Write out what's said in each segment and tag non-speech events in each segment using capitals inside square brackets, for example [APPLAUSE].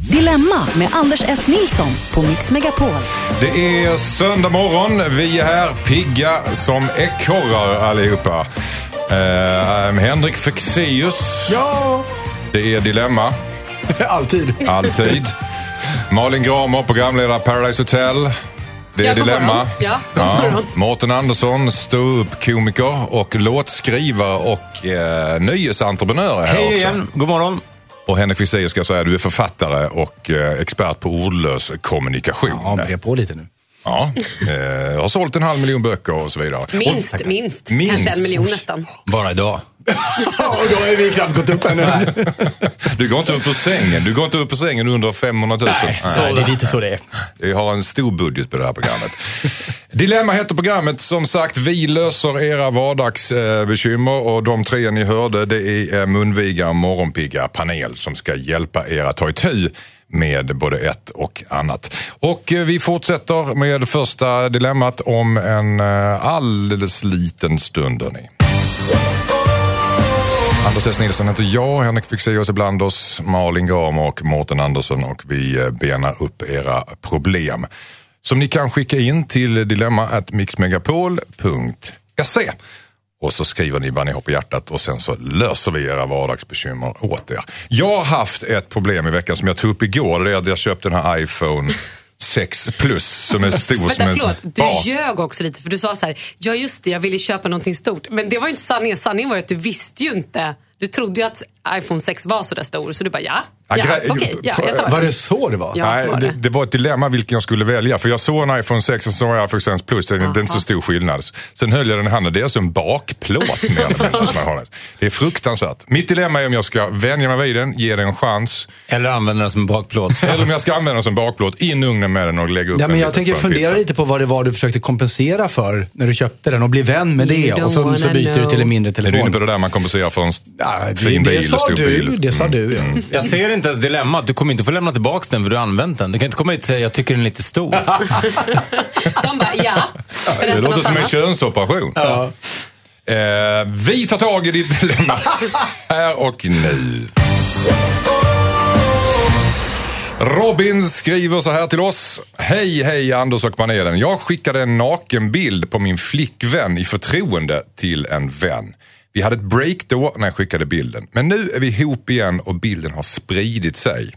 Dilemma med Anders S. Nilsson på Mix Megapol. Det är söndag morgon. Vi är här pigga som ekorrar allihopa. Uh, Henrik Fexeus. Ja! Det är Dilemma. [LAUGHS] Alltid. Alltid. Malin Gramer, programledare Paradise Hotel. Det är Ja, Dilemma. Ja, morgon. Mårten Andersson, ståuppkomiker och låtskrivare och eh, nöjesentreprenör är här Hej också. igen, god morgon. Och Henrik Fexeus ska jag säga, du är författare och eh, expert på ordlös kommunikation. Ja, bred på lite nu. Ja, eh, jag har sålt en halv miljon böcker och så vidare. Minst, Och, minst, Minst. Kanske en miljon nästan. Bara idag. Och då har vi knappt gått upp ännu. Du går inte upp ur sängen. Du går inte upp ur sängen under 500 000. Nej, så det är lite så det är. Vi har en stor budget på det här programmet. Dilemma heter programmet. Som sagt, vi löser era vardagsbekymmer och de tre ni hörde det är Munviga morgonpigga panel som ska hjälpa er att ta itu med både ett och annat. Och eh, vi fortsätter med första dilemmat om en eh, alldeles liten stund. hörni. Anders S. Nilsson heter jag, Henrik Fexeus är bland oss, Malin Gramer och Mårten Andersson och vi eh, benar upp era problem. Som ni kan skicka in till dilemma.mixmegapol.se och så skriver ni vad ni har på hjärtat och sen så löser vi era vardagsbekymmer åt er. Jag har haft ett problem i veckan som jag tog upp igår. Det är att jag köpte den här iPhone 6 Plus som är stor som en... förlåt. Du Ja. ljög också lite för du sa så här, ja just det, jag ville köpa någonting stort. Men det var ju inte sanningen. Sanningen var ju att du visste ju inte. Du trodde ju att iPhone 6 var så där stor. Så du bara, ja, Ja, ja, ja, jag Var den. det så det var? Nej, var det, det. det var ett dilemma vilken jag skulle välja. För jag såg en iPhone 6 och så var jag iPhone 6 Plus. Det är, det är inte så stor skillnad. Sen höll jag den i handen. Det är alltså en bakplåt. jag har. Det är fruktansvärt. Mitt dilemma är om jag ska vänja mig vid den, ge den en chans. Eller använda den som en bakplåt. [LAUGHS] Eller om jag ska använda den som bakplåt, in i ugnen med den och lägga upp Ja, en men jag liten tänker fundera pizza. lite på vad det var du försökte kompensera för när du köpte den och bli vän med det. Och så, så byter du till en mindre Är du inne telefon. på det där man kompenserar för en Ja, det, fin det bil, sa stor du, bil? det sa du. Ja. Jag ser inte ens dilemmat. Du kommer inte få lämna tillbaka den för du har använt den. Du kan inte komma hit och säga jag tycker den är lite stor. [LAUGHS] De bara, ja. Det Berätta låter något som en könsoperation. Eh, vi tar tag i ditt [LAUGHS] dilemma här och nu. Robin skriver så här till oss. Hej, hej Anders och panelen. Jag skickade en nakenbild på min flickvän i förtroende till en vän. Vi hade ett break då när jag skickade bilden. Men nu är vi ihop igen och bilden har spridit sig.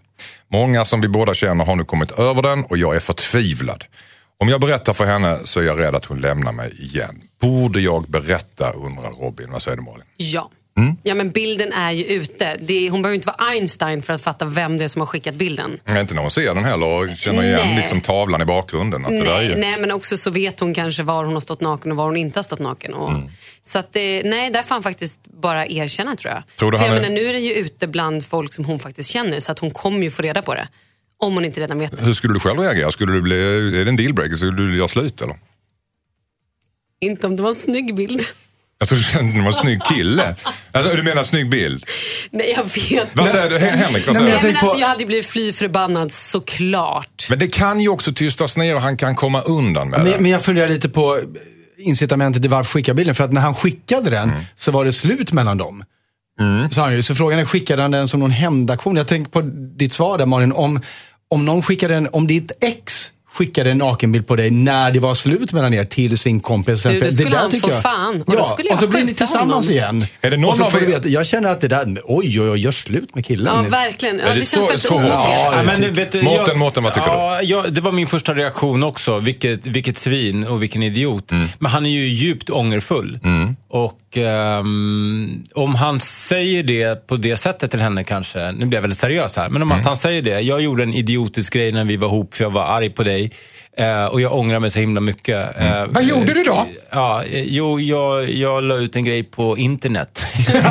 Många som vi båda känner har nu kommit över den och jag är förtvivlad. Om jag berättar för henne så är jag rädd att hon lämnar mig igen. Borde jag berätta undrar Robin. Vad säger du Malin? Ja. Mm. Ja, men bilden är ju ute. Det hon behöver inte vara Einstein för att fatta vem det är som har skickat bilden. Nej, Inte när hon ser den heller och känner igen Nej. liksom tavlan i bakgrunden. Att det där är Nej, nej, men också så vet hon kanske var hon har stått naken och var hon inte har stått naken. Och, Mm. Så att, nej, där får han faktiskt bara erkänna tror jag. Tror du För jag är- menar, nu är det ju ute bland folk som hon faktiskt känner så att hon kommer ju få reda på det. Om hon inte redan vet det. Hur skulle du själv reagera? Skulle du bli, är det en dealbreaker? Skulle du göra slut eller? Inte om det var en snygg bild. Jag tror det var en snygg kille. Alltså, du menar snygg bild? Nej, jag vet. Vad säger du? Hen- Henrik, vad säger Nej, men jag du? men tänker på- alltså, jag hade blivit fly förbannad såklart. Men det kan ju också tystas ner och han kan komma undan med det. Men, men jag funderar lite på incitamentet till varför skicka bilden. För att när han skickade den Mm. så var det slut mellan dem. Så, han så frågan är, skickade han den som någon hämndaktion? Jag tänker på ditt svar där Malin. Om, om någon skickade en, om ditt ex skickade en nakenbild på dig när det var slut mellan er till sin kompis. Du, då Det skulle där han få jag- fan. Och ja, då skulle jag och så blir ni tillsammans honom. igen. Är det någon och så av får du veta, jag känner att det där, oj oj oj, gör slut med killen. Ja, verkligen. Ja, det, det känns så- väldigt så omoget. Ja, du, Mårten, Mårten, vad tycker ja, Ja, det var min första reaktion också. Vilket, vilket svin och vilken idiot. Mm. Men han är ju djupt ångerfull. Och ehm, om han säger det på det sättet till henne kanske, nu blir jag väldigt seriös här, men om Mm. att han säger det. Jag gjorde en idiotisk grej när vi var ihop för jag var arg på dig. Eh, och jag ångrar mig så himla mycket. Eh, Vad gjorde du då? Ja, eh, jo, jag, jag la ut en grej på internet. [LAUGHS]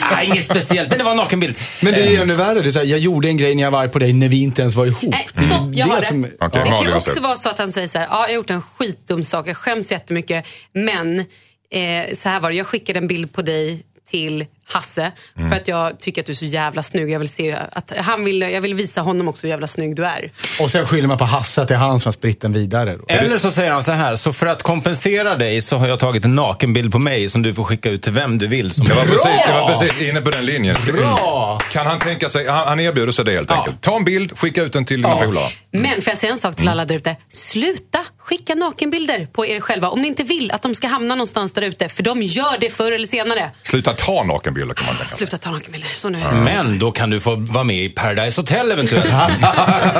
ah, inget speciellt, men det var en nakenbild. Men det är ännu värre. Det är så här, jag gjorde en grej när jag var arg på dig när vi inte ens var ihop. Nej, stopp, jag Det har det. som- Okej, det kan ju också vara så att han säger så här, ja, jag har gjort en skitdum sak, jag skäms jättemycket, men eh, så här var det, jag skickade en bild på dig till Hasse. Mm. För att jag tycker att du är så jävla snygg. Jag vill, se att han vill, jag vill visa honom också hur jävla snygg du är. Och sen skyller man på Hasse att det är han som har spritt den vidare. Då. Eller så säger han så här, så för att kompensera dig så har jag tagit en nakenbild på mig som du får skicka ut till vem du vill. Som Jag var, precis, jag var precis inne på den linjen. Bra! Kan han tänka sig, han, han erbjuder sig det helt Ja. enkelt. Ta en bild, skicka ut den till dina Ja. polare. Men får jag säga en sak till alla där ute? Sluta skicka nakenbilder på er själva om ni inte vill att de ska hamna någonstans där ute. För de gör det förr eller senare. Sluta ta nakenbilder kan man tänka sig. Sluta ta nakenbilder. Så nu. Men då kan du få vara med i Paradise Hotel eventuellt. [LAUGHS]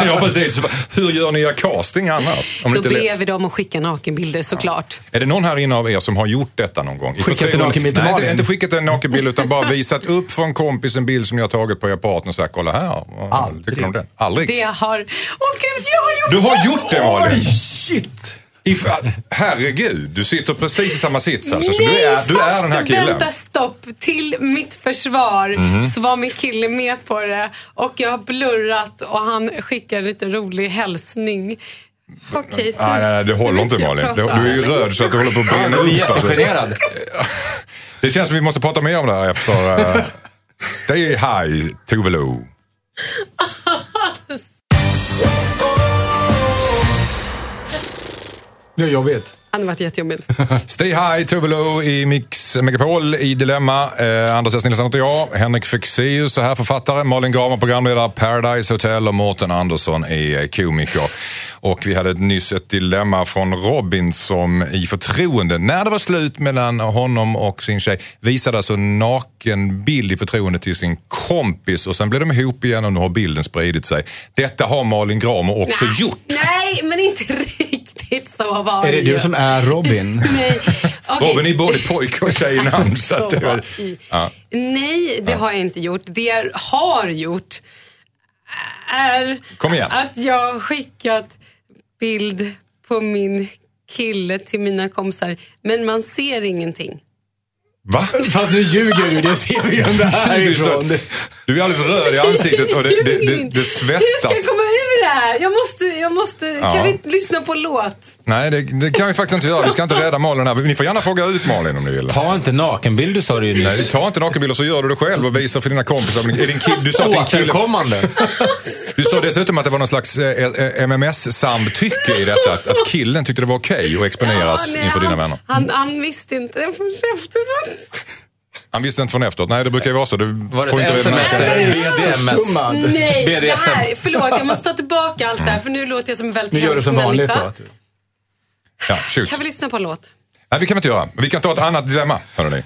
ja, precis. Hur gör ni er casting annars? Om Då inte ber vi dem att skicka nakenbilder såklart. Är det någon här inne av er som har gjort detta någon gång? Skickat en nakenbild till Nej, inte, Malin? skickat en nakenbild utan bara visat upp för en kompis en bild som ni har tagit på er partner och sagt kolla här. Aldrig. Tycker du om det? Aldrig? Det har... Åh gud, jag har gjort Du har det! gjort det Malin! shit! If, herregud, du sitter precis i samma sits alltså. Så Nej, du är, du är den här fast killen. vänta stopp. Till mitt försvar Mhm. så var min kille med på det. Och jag har blurrat och han skickar lite rolig hälsning. Okej. Nej, nej, nej, det håller inte Malin. Du, du är ju röd så att du håller på att brinna Jag är upp. Alltså. jättegenerad. [LAUGHS] Det känns som vi måste prata mer om det här efter uh, Stay High, Tove [LAUGHS] Det är jobbigt. Det hade varit jättejobbigt. [LAUGHS] Stay High, Tove i Mix Megapol i Dilemma. Eh, Anders S. Nilsson heter jag. Henrik Fexeus är här författare. Malin Gramer programledare. Paradise Hotel och Mårten Andersson är komiker. Och vi hade nyss ett dilemma från Robin som i förtroende, när det var slut mellan honom och sin tjej, visade alltså en naken bild i förtroende till sin kompis och sen blev de ihop igen och nu har bilden spridit sig. Detta har Malin Gramer också Nej, gjort. Nej, men inte riktigt så var Är det ju. du som är Robin? [LAUGHS] Nej. Okej. Robin är både pojke och tjejnamn. så att det Så var, var i. ja. Nej, det har jag inte gjort. Det jag har gjort är Kom igen. att jag har skickat bild på min kille till mina kompisar. Men man ser ingenting. Va? Fast nu ljuger du, det ser vi ju är, härifrån. du är alldeles röd i ansiktet och det, det, det, det Hur ska svettas. jag komma det här? Jag måste, jag måste, Ja. kan vi inte lyssna på en låt? Nej, det, det kan vi faktiskt inte göra. Vi ska inte rädda Malin här. Ni får gärna fråga ut Malin om ni vill. Ta inte nakenbild, du sa det ju Nej, nyss. ta inte nakenbilder så gör du det själv och visar för dina kompisar. Är din kill, du sa att din kille, du sa dessutom att det var någon slags eh, MMS-samtycke i detta. Att, att killen tyckte det var okej att exponeras nej, inför dina han, vänner. Han, han visste inte det förrän efteråt. Han visste inte från efteråt. Nej, det brukar ju vara så. Du Var får det inte ett sms? Summad. Nej, det BDSM. här, förlåt jag måste ta tillbaka allt det här för nu låter jag som en väldigt Nu gör du hemsk som vanligt människa. då. att du- Ja, shoot. Kan vi lyssna på en låt? Nej, vi kan vi inte göra. Vi kan ta ett annat dilemma, hörrni.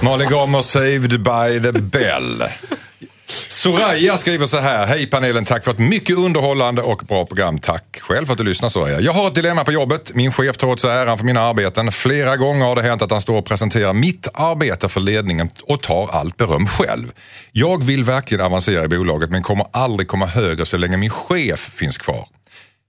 Malin Gramer saved by the bell. Soraya skriver så här. Hej panelen, tack för ett mycket underhållande och bra program. Tack själv för att du lyssnar Soraya. Jag har ett dilemma på jobbet. Min chef tar åt sig äran för mina arbeten. Flera gånger har det hänt att han står och presenterar mitt arbete för ledningen och tar allt beröm själv. Jag vill verkligen avancera i bolaget men kommer aldrig komma högre så länge min chef finns kvar.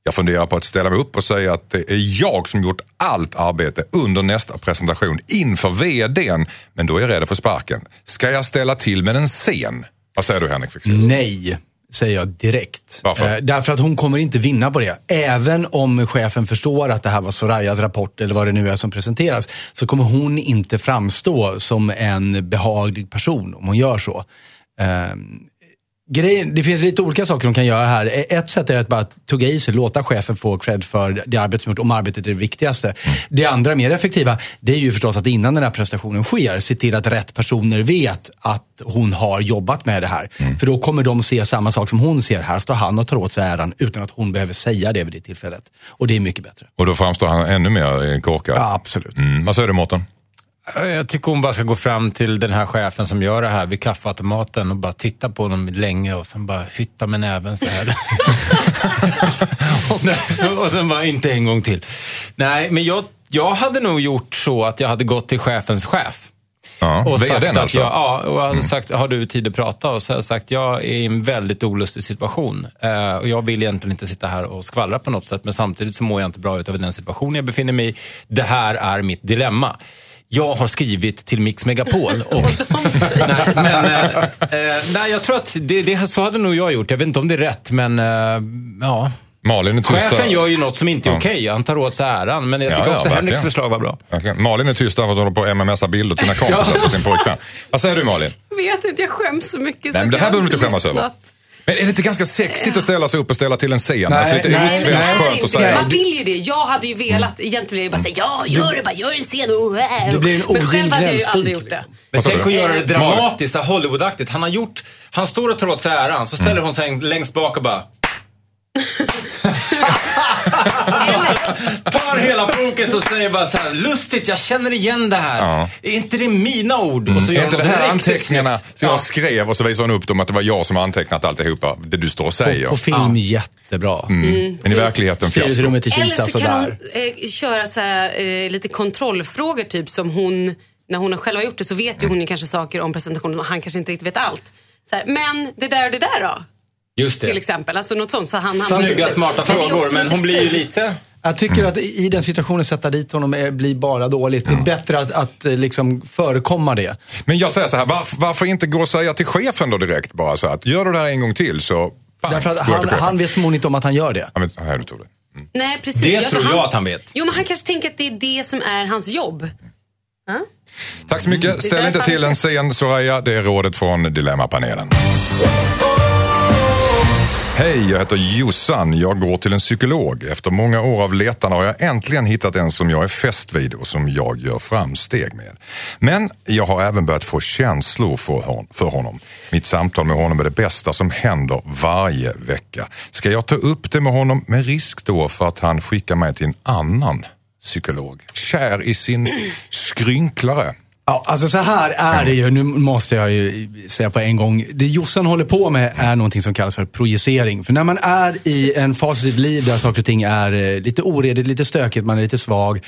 Jag funderar på att ställa mig upp och säga att det är jag som gjort allt arbete under nästa presentation inför VDn. Men då är jag rädd för sparken. Ska jag ställa till med en scen? Vad säger du Henrik Fexeus? Nej, säger jag direkt. Varför? Eh, därför att hon kommer inte vinna på det. Även om chefen förstår att det här var Sorayas rapport eller vad det nu är som presenteras, så kommer hon inte framstå som en behaglig person om hon gör så. Eh, grejen, det finns lite olika saker de kan göra här. E- Ett sätt är att bara tugga i sig, låta chefen få cred för det arbete som gjort, om arbetet är det viktigaste. Det andra, mer effektiva, det är ju förstås att innan den här prestationen sker, se till att rätt personer vet att hon har jobbat med det här. För då kommer de se samma sak som hon ser. Här står han och tar åt sig äran utan att hon behöver säga det vid det tillfället. Och det är mycket bättre. Och då framstår han ännu mer eh, korkad. Ja, absolut. Mm. Vad säger du Mårten? Jag tycker hon bara ska gå fram till den här chefen som gör det här vid kaffeautomaten och bara titta på honom länge och sen bara hytta med näven så här. och, [LAUGHS] [LAUGHS] och sen bara inte en gång till. Nej, men jag, jag hade nog gjort så att jag hade gått till chefens chef. Ja, Och sagt att alltså? jag, ja, och hade sagt, har du tid att prata? Och så hade jag sagt, jag är i en väldigt olustig situation. Eh, och jag vill egentligen inte sitta här och skvallra på något sätt, men samtidigt så mår jag inte bra ut över den situation jag befinner mig i. Det här är mitt dilemma. Jag har skrivit till Mix Megapol och... [LAUGHS] nej, men, eh, eh, nej, jag tror att det, det, så hade nog jag gjort. Jag vet inte om det är rätt, men eh, ja. Malin är tysta. Chefen gör ju något som inte är okej. Han tar åt sig äran. Men jag Ja, tycker ja, också verkligen. Henriks förslag var bra. Verkligen. Malin är tyst därför att hon håller på att mmsa bilder till sina kompisar på sin pojkvän. Vad säger du Malin? Jag vet inte, jag skäms så mycket. så Nej, men det här behöver du inte skämmas över. Men är det inte ganska sexigt att ställa sig upp och ställa till en scen? alltså lite nej, osvenskt nej. skönt att säga. Man vill ju det. Jag hade ju velat, egentligen vill jag ju bara säga ja, gör det bara, gör en scen. Oh. Du blir en Men själv hade jag ju aldrig gjort det. Men tänk du? att göra det dramatiskt, så här Hollywoodaktigt. Han har gjort, han står och tar åt sig äran, så ställer hon sig längst bak och bara [LAUGHS] tar hela foket och säger bara så här, lustigt, jag känner igen det här. Ja. Är inte det mina ord? Och så Är gör inte hon det här anteckningarna som jag Ja. skrev och så visar hon upp dem att det var jag som har antecknat alltihopa, det du står och säger. På film jättebra. Men i verkligheten fiasko. Eller så kan hon eh, köra så här, eh, lite kontrollfrågor, typ som hon, när hon själv har gjort det så vet ju hon ju kanske saker om presentationen och han kanske inte riktigt vet allt. Så här, men det där och det där då? Just Till det. exempel. Alltså något sånt. Så han, Snygga, smarta frågor, men hon blir ju lite... Jag tycker att i den situationen sätta dit honom är, blir bara dåligt. Det är bättre att, att eh, liksom förekomma det. Men jag säger så här, varför, varför inte gå och säga till chefen då direkt bara så att gör du det här en gång till så bang, Därför att jag han, till han vet förmodligen inte om att han gör det. Ja, men, här, du tog det. Nej, precis. Det tror jag att han vet. Jo, men han kanske tänker att det är det som är hans jobb. Tack så mycket. Ställ är inte till han- en scen Soraya. Det är rådet från Dilemmapanelen. Hej, jag heter Jossan. Jag går till en psykolog. Efter många år av letande har jag äntligen hittat en som jag är fäst vid och som jag gör framsteg med. Men jag har även börjat få känslor för hon- för honom. Mitt samtal med honom är det bästa som händer varje vecka. Ska jag ta upp det med honom med risk då för att han skickar mig till en annan psykolog? Kär i sin skrynklare. Ja, alltså så här är det ju. Nu måste jag ju säga på en gång. Det Jossan håller på med är någonting som kallas för projicering. För när man är i en fas i sitt liv där saker och ting är eh, lite oredigt, lite stökigt, man är lite svag.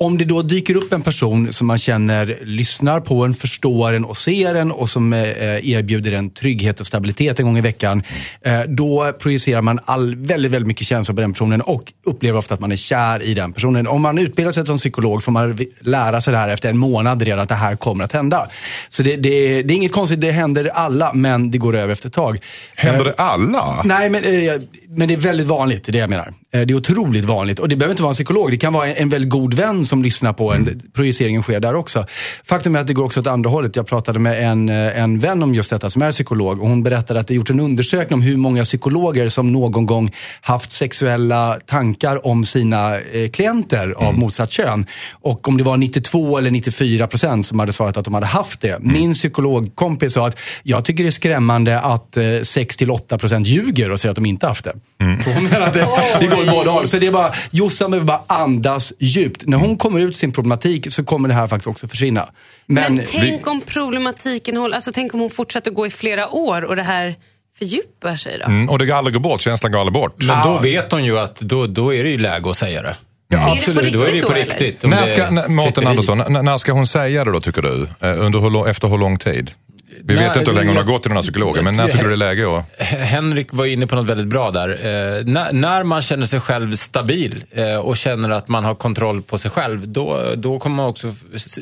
Om det då dyker upp en person som man känner lyssnar på en, förstår en och ser en och som eh, erbjuder en trygghet och stabilitet en gång i veckan. Eh, då projicerar man all, väldigt, väldigt mycket känslor på den personen och upplever ofta att man är kär i den personen. Om man utbildar sig som psykolog får man lära sig det här efter en månad redan att det här kommer att hända. Så det, det, det är inget konstigt, det händer alla men det går över efter ett tag. Händer Eh, det alla? Nej, men, men det är väldigt vanligt, det är det jag menar. Det är otroligt vanligt. Och det behöver inte vara en psykolog. Det kan vara en, en väldigt god vän som lyssnar på en. Projiceringen sker där också. Faktum är att det går också åt andra hållet. Jag pratade med en, eh, en vän om just detta som är psykolog. Och hon berättade att det gjorts en undersökning om hur många psykologer som någon gång haft sexuella tankar om sina eh, klienter av motsatt kön. Och om det var 92 eller 94 procent som hade svarat att de hade haft det. Min psykologkompis sa att jag tycker det är skrämmande att eh, 6 till 8 procent ljuger och säger att de inte haft det. Så [LAUGHS] hon menar att det, det går i båda håll. Så det bara, Jossan behöver bara andas djupt. När hon kommer ut sin problematik så kommer det här faktiskt också försvinna. Men, Men tänk om problematiken håller, alltså tänk om hon fortsätter gå i flera år och det här fördjupar sig då? Mm, och det aldrig går bort, känslan går aldrig bort. Men då vet hon ju att då, då är det ju läge att säga det. ja, Är det på absolut. Då är det ju på Riktigt då, När ska, när, Mårten. Andersson, när, när ska hon säga det då tycker du? Eh, Under hur, efter hur lång tid? Vi vet inte hur länge hon har gått till den här psykologen, men när tycker du det är läge att... [LAUGHS] Henrik var inne på något väldigt bra där. Eh, när, när man känner sig själv stabil eh, och känner att man har kontroll på sig själv, då, då kommer man också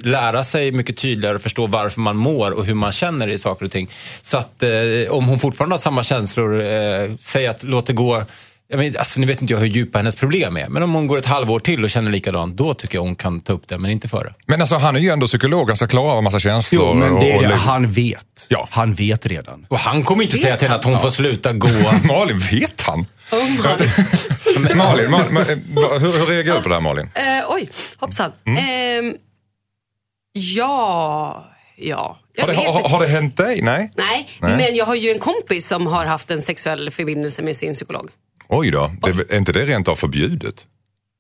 lära sig mycket tydligare och förstå varför man mår och hur man känner i saker och ting. Så att eh, om hon fortfarande har samma känslor, eh, säg att låt det gå jag vet, alltså, nu vet inte jag hur djupa hennes problem är, men om hon går ett halvår till och känner likadant, då tycker jag hon kan ta upp det, men inte före. Men alltså han är ju ändå psykolog, han ska klara av en massa känslor. Jo, men det är och, det. och, Han vet. Ja. Han vet redan. Och han kommer inte säga till henne att hon får sluta gå. [LAUGHS] Malin, vet han? Oh. [LAUGHS] Malin, Malin, Malin vad- hur, hur reagerar du på det här Malin? Eh, oj, hoppsan. Mm. Ehm, ja, ja. Har det, vet har, har det hänt dig? Nej? Nej, Nej. men jag har ju en kompis som har haft en sexuell förbindelse med sin psykolog. Oj då, det, är- är inte det rent av förbjudet?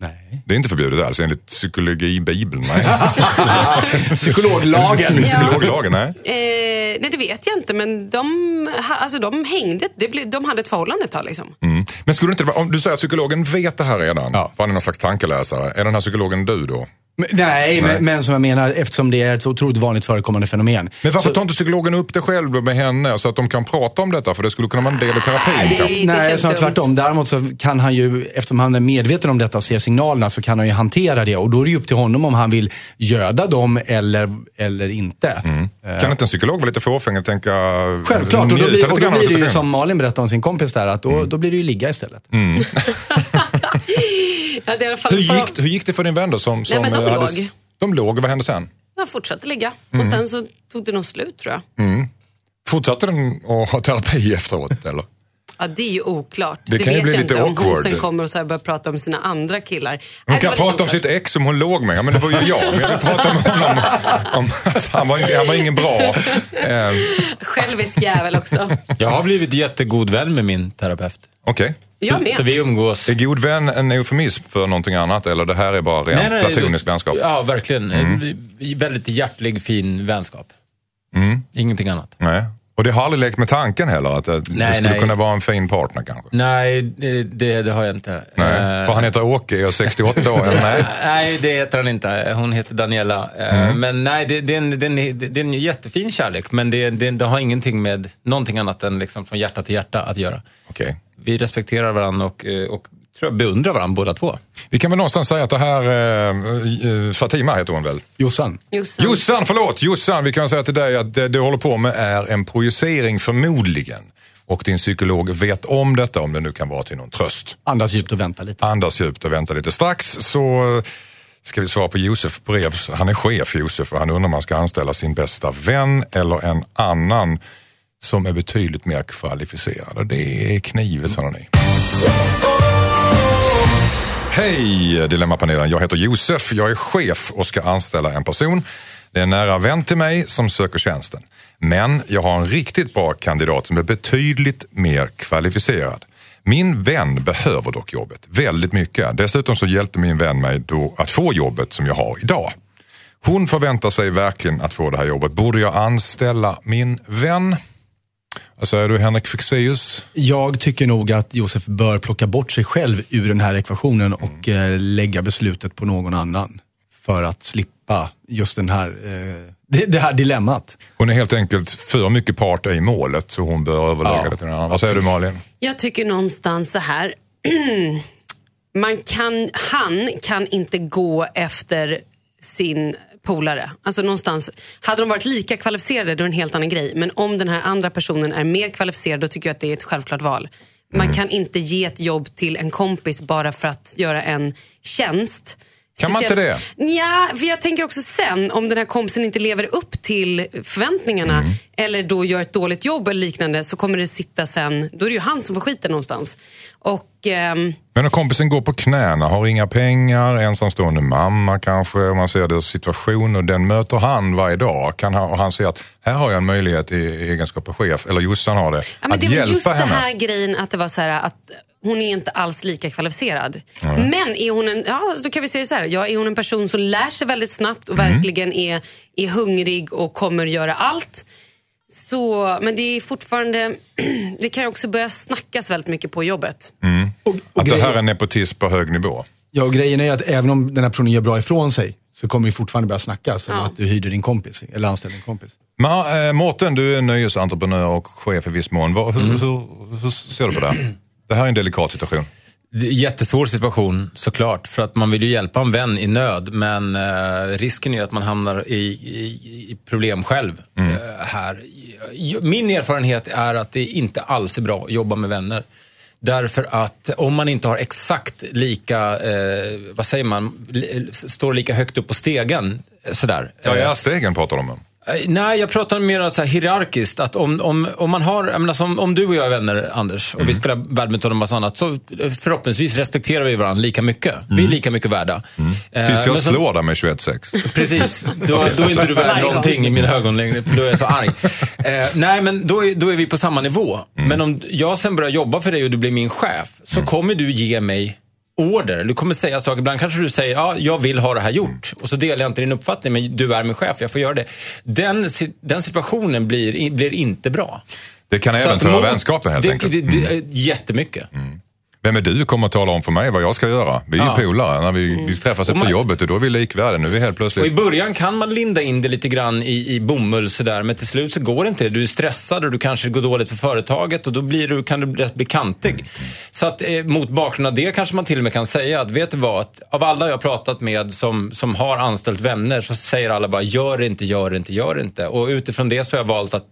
Nej. Det är inte förbjudet alls enligt psykologibibeln, nej. [LAUGHS] Psykologlagen. [LAUGHS] Psykologlagen, nej. Eh, nej, det vet jag inte, men de, alltså, de hängde. Det blev, de hade ett förhållande ett tag. Liksom. Mm. Men skulle inte vara, om du säger att psykologen vet det här redan, Ja. för han är någon slags tankeläsare, är den här psykologen du då? Men, nej, Men, men som jag menar, eftersom det är ett så otroligt vanligt förekommande fenomen. Men varför så, tar inte psykologen upp det själv med henne så att de kan prata om detta? För det skulle kunna vara en del i terapin det- kanske. det Nej, känns snarare tvärtom. Däremot så kan han ju, eftersom han är medveten om detta och ser signalerna, så kan han ju hantera det. Och då är det ju upp till honom om han vill göda dem eller, eller inte. Eh, Kan inte en psykolog vara lite fåfäng och tänka... Självklart, och då blir, och då blir det ju som Malin berättade om sin kompis där, att då, Mm. då blir det ju ligga istället. [LAUGHS] Ja, det är i alla fall Hur gick, hur gick det för din vän då? Som, som men de hade, låg. De låg, vad hände sen? Jag fortsatte ligga. Mm. Och sen så tog det nog slut tror jag. Fortsatte den att ha terapi efteråt eller? Ja, det är ju oklart. Det Det, kan ju bli jag lite inte. Om awkward. sen kommer och så här börjar prata om sina andra killar. Hon Nej, kan prata om sitt ex som hon låg med. Ja, men det var ju jag. Men jag vill prata med honom om att han var, han var ingen bra. Eh, Självisk jävel också. Jag har blivit jättegod vän med min terapeut. Okej. Jag med. Så vi umgås. Är god vän en eufemism för någonting annat? Eller det här är bara rent platonisk vänskap? Ja, verkligen. En Väldigt hjärtlig, fin vänskap. Ingenting annat. Nej. Och det har aldrig lekt med tanken heller att det, det Nej, skulle nej. kunna vara en fin partner kanske? Nej, det, det, har jag inte. Nej. Eh, För han heter Åke, jag är 68 år. Eller [LAUGHS] nej? Nej, det heter han inte. Hon heter Daniela. Eh, Mm. Men nej, det, det, är en, det, är en, det är en jättefin kärlek. Men det, det, det har ingenting med någonting annat än liksom från hjärta till hjärta att göra. Okej. Vi respekterar varandra och, eh, och tror jag beundrar varandra båda två. Vi kan väl någonstans säga att det här, eh, eh, Fatima heter hon väl? Jossan. Jossan. Jossan, förlåt! Jossan, vi kan säga till dig att det du håller på med är en projicering förmodligen. Och din psykolog vet om detta, om det nu kan vara till någon tröst. Andas djupt och vänta lite. Andas djupt och vänta lite. Strax så ska vi svara på Josef brev. Han är chef Josef och han undrar om man ska anställa sin bästa vän eller en annan som är betydligt mer kvalificerade. Det är knivet hörni. Hej Dilemmapanelen, jag heter Josef. Jag är chef och ska anställa en person. Det är en nära vän till mig som söker tjänsten. Men jag har en riktigt bra kandidat som är betydligt mer kvalificerad. Min vän behöver dock jobbet väldigt mycket. Dessutom så hjälpte min vän mig då att få jobbet som jag har idag. Hon förväntar sig verkligen att få det här jobbet. Borde jag anställa min vän? Vad säger du Henrik Fexeus? Jag tycker nog att Josef bör plocka bort sig själv ur den här ekvationen och eh, lägga beslutet på någon annan. För att slippa just den här, eh, det, det här dilemmat. Hon är helt enkelt för mycket part i målet så hon bör överlägga Ja, det till någon annan. Vad säger du Malin? Jag tycker någonstans så här. [CLEARS THROAT] Man kan, han kan inte gå efter sin polare. Alltså någonstans, hade de varit lika kvalificerade då är det en helt annan grej. Men om den här andra personen är mer kvalificerad då tycker jag att det är ett självklart val. Man kan inte ge ett jobb till en kompis bara för att göra en tjänst. Kan man inte Speciellt- Ja, för jag tänker också sen om den här kompisen inte lever upp till förväntningarna Mm. eller då gör ett dåligt jobb eller liknande så kommer det sitta sen, då är det ju han som får skiten någonstans. Och ehm, Men om kompisen går på knäna, har inga pengar, ensamstående mamma kanske, om man ser deras situation och den möter han varje dag. Kan han, och han ser att här har jag en möjlighet i egenskap av chef, eller Jossan har det, ja, men att det hjälpa just det henne. här grejen att det var så här att hon är inte alls lika kvalificerad. Men är hon en, ja då kan vi det så här, ja, är hon en person som lär sig väldigt snabbt och Mm. verkligen är, är hungrig och kommer göra allt. Så, men det är fortfarande, [CLEARS THROAT] det kan ju också börja snackas väldigt mycket på jobbet. Och, och Att det här är nepotism på hög nivå. Ja, och grejen är att även om den här personen gör bra ifrån sig så kommer vi fortfarande börja snackas om Ja. att du hyrde din kompis eller anställde din kompis. Men, äh, Mårten, du är nöjesentreprenör och chef i viss mån. Vad, hur, hur, hur ser du på det? Det här är en delikat situation. Jättesvår situation såklart, för att man vill ju hjälpa en vän i nöd, men eh, risken är att man hamnar i, i, i problem själv Mm. eh, här. Min erfarenhet är att det inte alls är bra att jobba med vänner. Därför att om man inte har exakt lika, eh, vad säger man, står lika högt upp på stegen, eh, sådär. Ja, Eh, i stegen pratar de om. Eh, Nej, jag pratar mer så här hierarkiskt. Att om, om, om man har, jag menar, som, om du och jag är vänner, Anders, och vi spelar badminton och massa annat, så eh, förhoppningsvis respekterar vi varandra lika mycket. Vi är lika mycket värda. Eh, Tills jag så- slår dig med 21-6. Precis, [LAUGHS] då, då är inte du värd någonting i mina ögon längre, för då är jag så arg. [LAUGHS] Eh, nej, men då är, då är vi på samma nivå. Men om jag sen börjar jobba för dig och du blir min chef, så kommer du ge mig order. Du kommer säga saker. Ibland kanske du säger, ja, jag vill ha det här gjort. Och så delar jag inte din uppfattning, men du är min chef, jag får göra det. Den, den situationen blir, blir inte bra. Det kan Så äventyra vänskapen helt det, enkelt. Mm. Det, det, jättemycket. Vem är du kommer att tala om för mig vad jag ska göra? Vi är ju Ja. polare. När vi, vi träffas efter man- jobbet och då är vi likvärdiga. Nu är vi helt Och i plötsligt... början kan man linda in det lite grann i, i bomull sådär, men till slut så går det inte det. Du är stressad och du kanske går dåligt för företaget och då blir du, kan du bli rätt bekantig. Så att eh, mot bakgrund av det kanske man till och med kan säga att, vet du vad, att av alla jag har pratat med som, som har anställt vänner så säger alla bara gör det inte, gör det inte, gör det inte. Och utifrån det så har jag valt att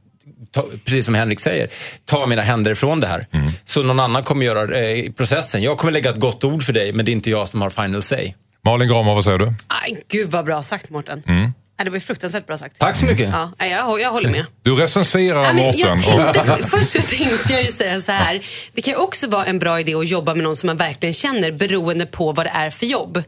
Ta, precis som Henrik säger, ta mina händer ifrån det här. Så någon annan kommer göra eh, processen. Jag kommer lägga ett gott ord för dig, men det är inte jag som har final say. Malin Gramer, vad säger du? Aj, gud vad bra sagt Mårten. Mm. Ja, det var fruktansvärt bra sagt. Tack så mycket. Ja, nej, jag, jag håller med. Du recenserar Ja, Mårten. [LAUGHS] först så tänkte jag ju säga så här. Det kan också vara en bra idé att jobba med någon som man verkligen känner beroende på vad det är för jobb.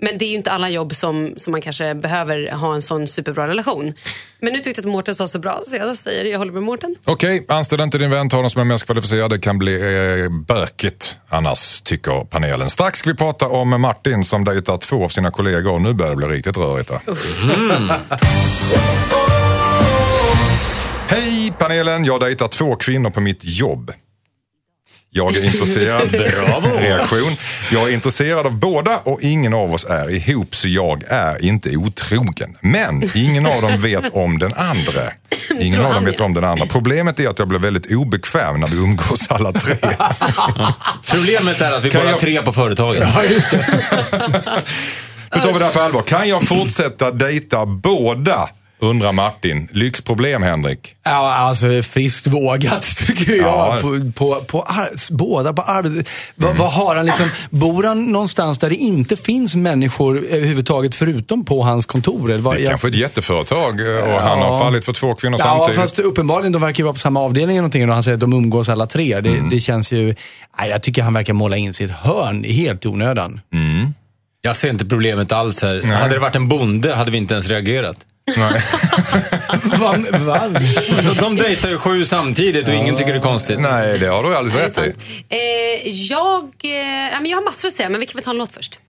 Men det är ju inte alla jobb som, som man kanske behöver ha en sån superbra relation. Men nu tyckte jag att Mårten sa så bra så jag säger jag håller med Mårten. Okej, anställ inte din vän, ta den som är mest kvalificerad. Det kan bli eh, bökigt annars, tycker panelen. Strax ska vi prata om Martin som dejtar två av sina kollegor. Nu börjar det bli riktigt rörigt. Hej panelen, jag dejtar två kvinnor på mitt jobb. Jag är intresserad. [LAUGHS] Reaktion. Jag är intresserad av båda och ingen av oss är ihop så jag är inte otrogen. Men ingen av dem vet om den andra. [CLEARS THROAT] Ingen av dem vet det? om den andra. Problemet är att jag blir väldigt obekväm när vi umgås alla tre. [LAUGHS] Problemet är att vi Kan bara jag- tre på företaget. [LAUGHS] Nu tar vi det här på allvar. Kan jag fortsätta dejta båda? Undrar Martin. Lyxproblem Henrik. Ja, alltså friskt vågat [LAUGHS] tycker jag. Ja. På, på, på ar- båda på arbetet. Vad, vad har han liksom, bor han någonstans där det inte finns människor överhuvudtaget förutom på hans kontor? Eller vad, Det är jag- kanske ett jätteföretag eh, och han har Ja. fallit för två kvinnor Ja, samtidigt. fast uppenbarligen, de verkar ju vara på samma avdelning eller någonting och han säger att de umgås alla tre. Det, Mm. det känns ju... Nej, jag tycker han verkar måla in ett hörn helt i onödan. Jag ser inte problemet alls här. Hade det varit en bonde hade vi inte ens reagerat. Nej. Va, va? De, de dejtar ju sju samtidigt och ingen tycker det är konstigt. Nej, det har du alldeles rätt i. Eh, jag, eh, ja, men jag har massor att säga men vi kan väl ta en låt först.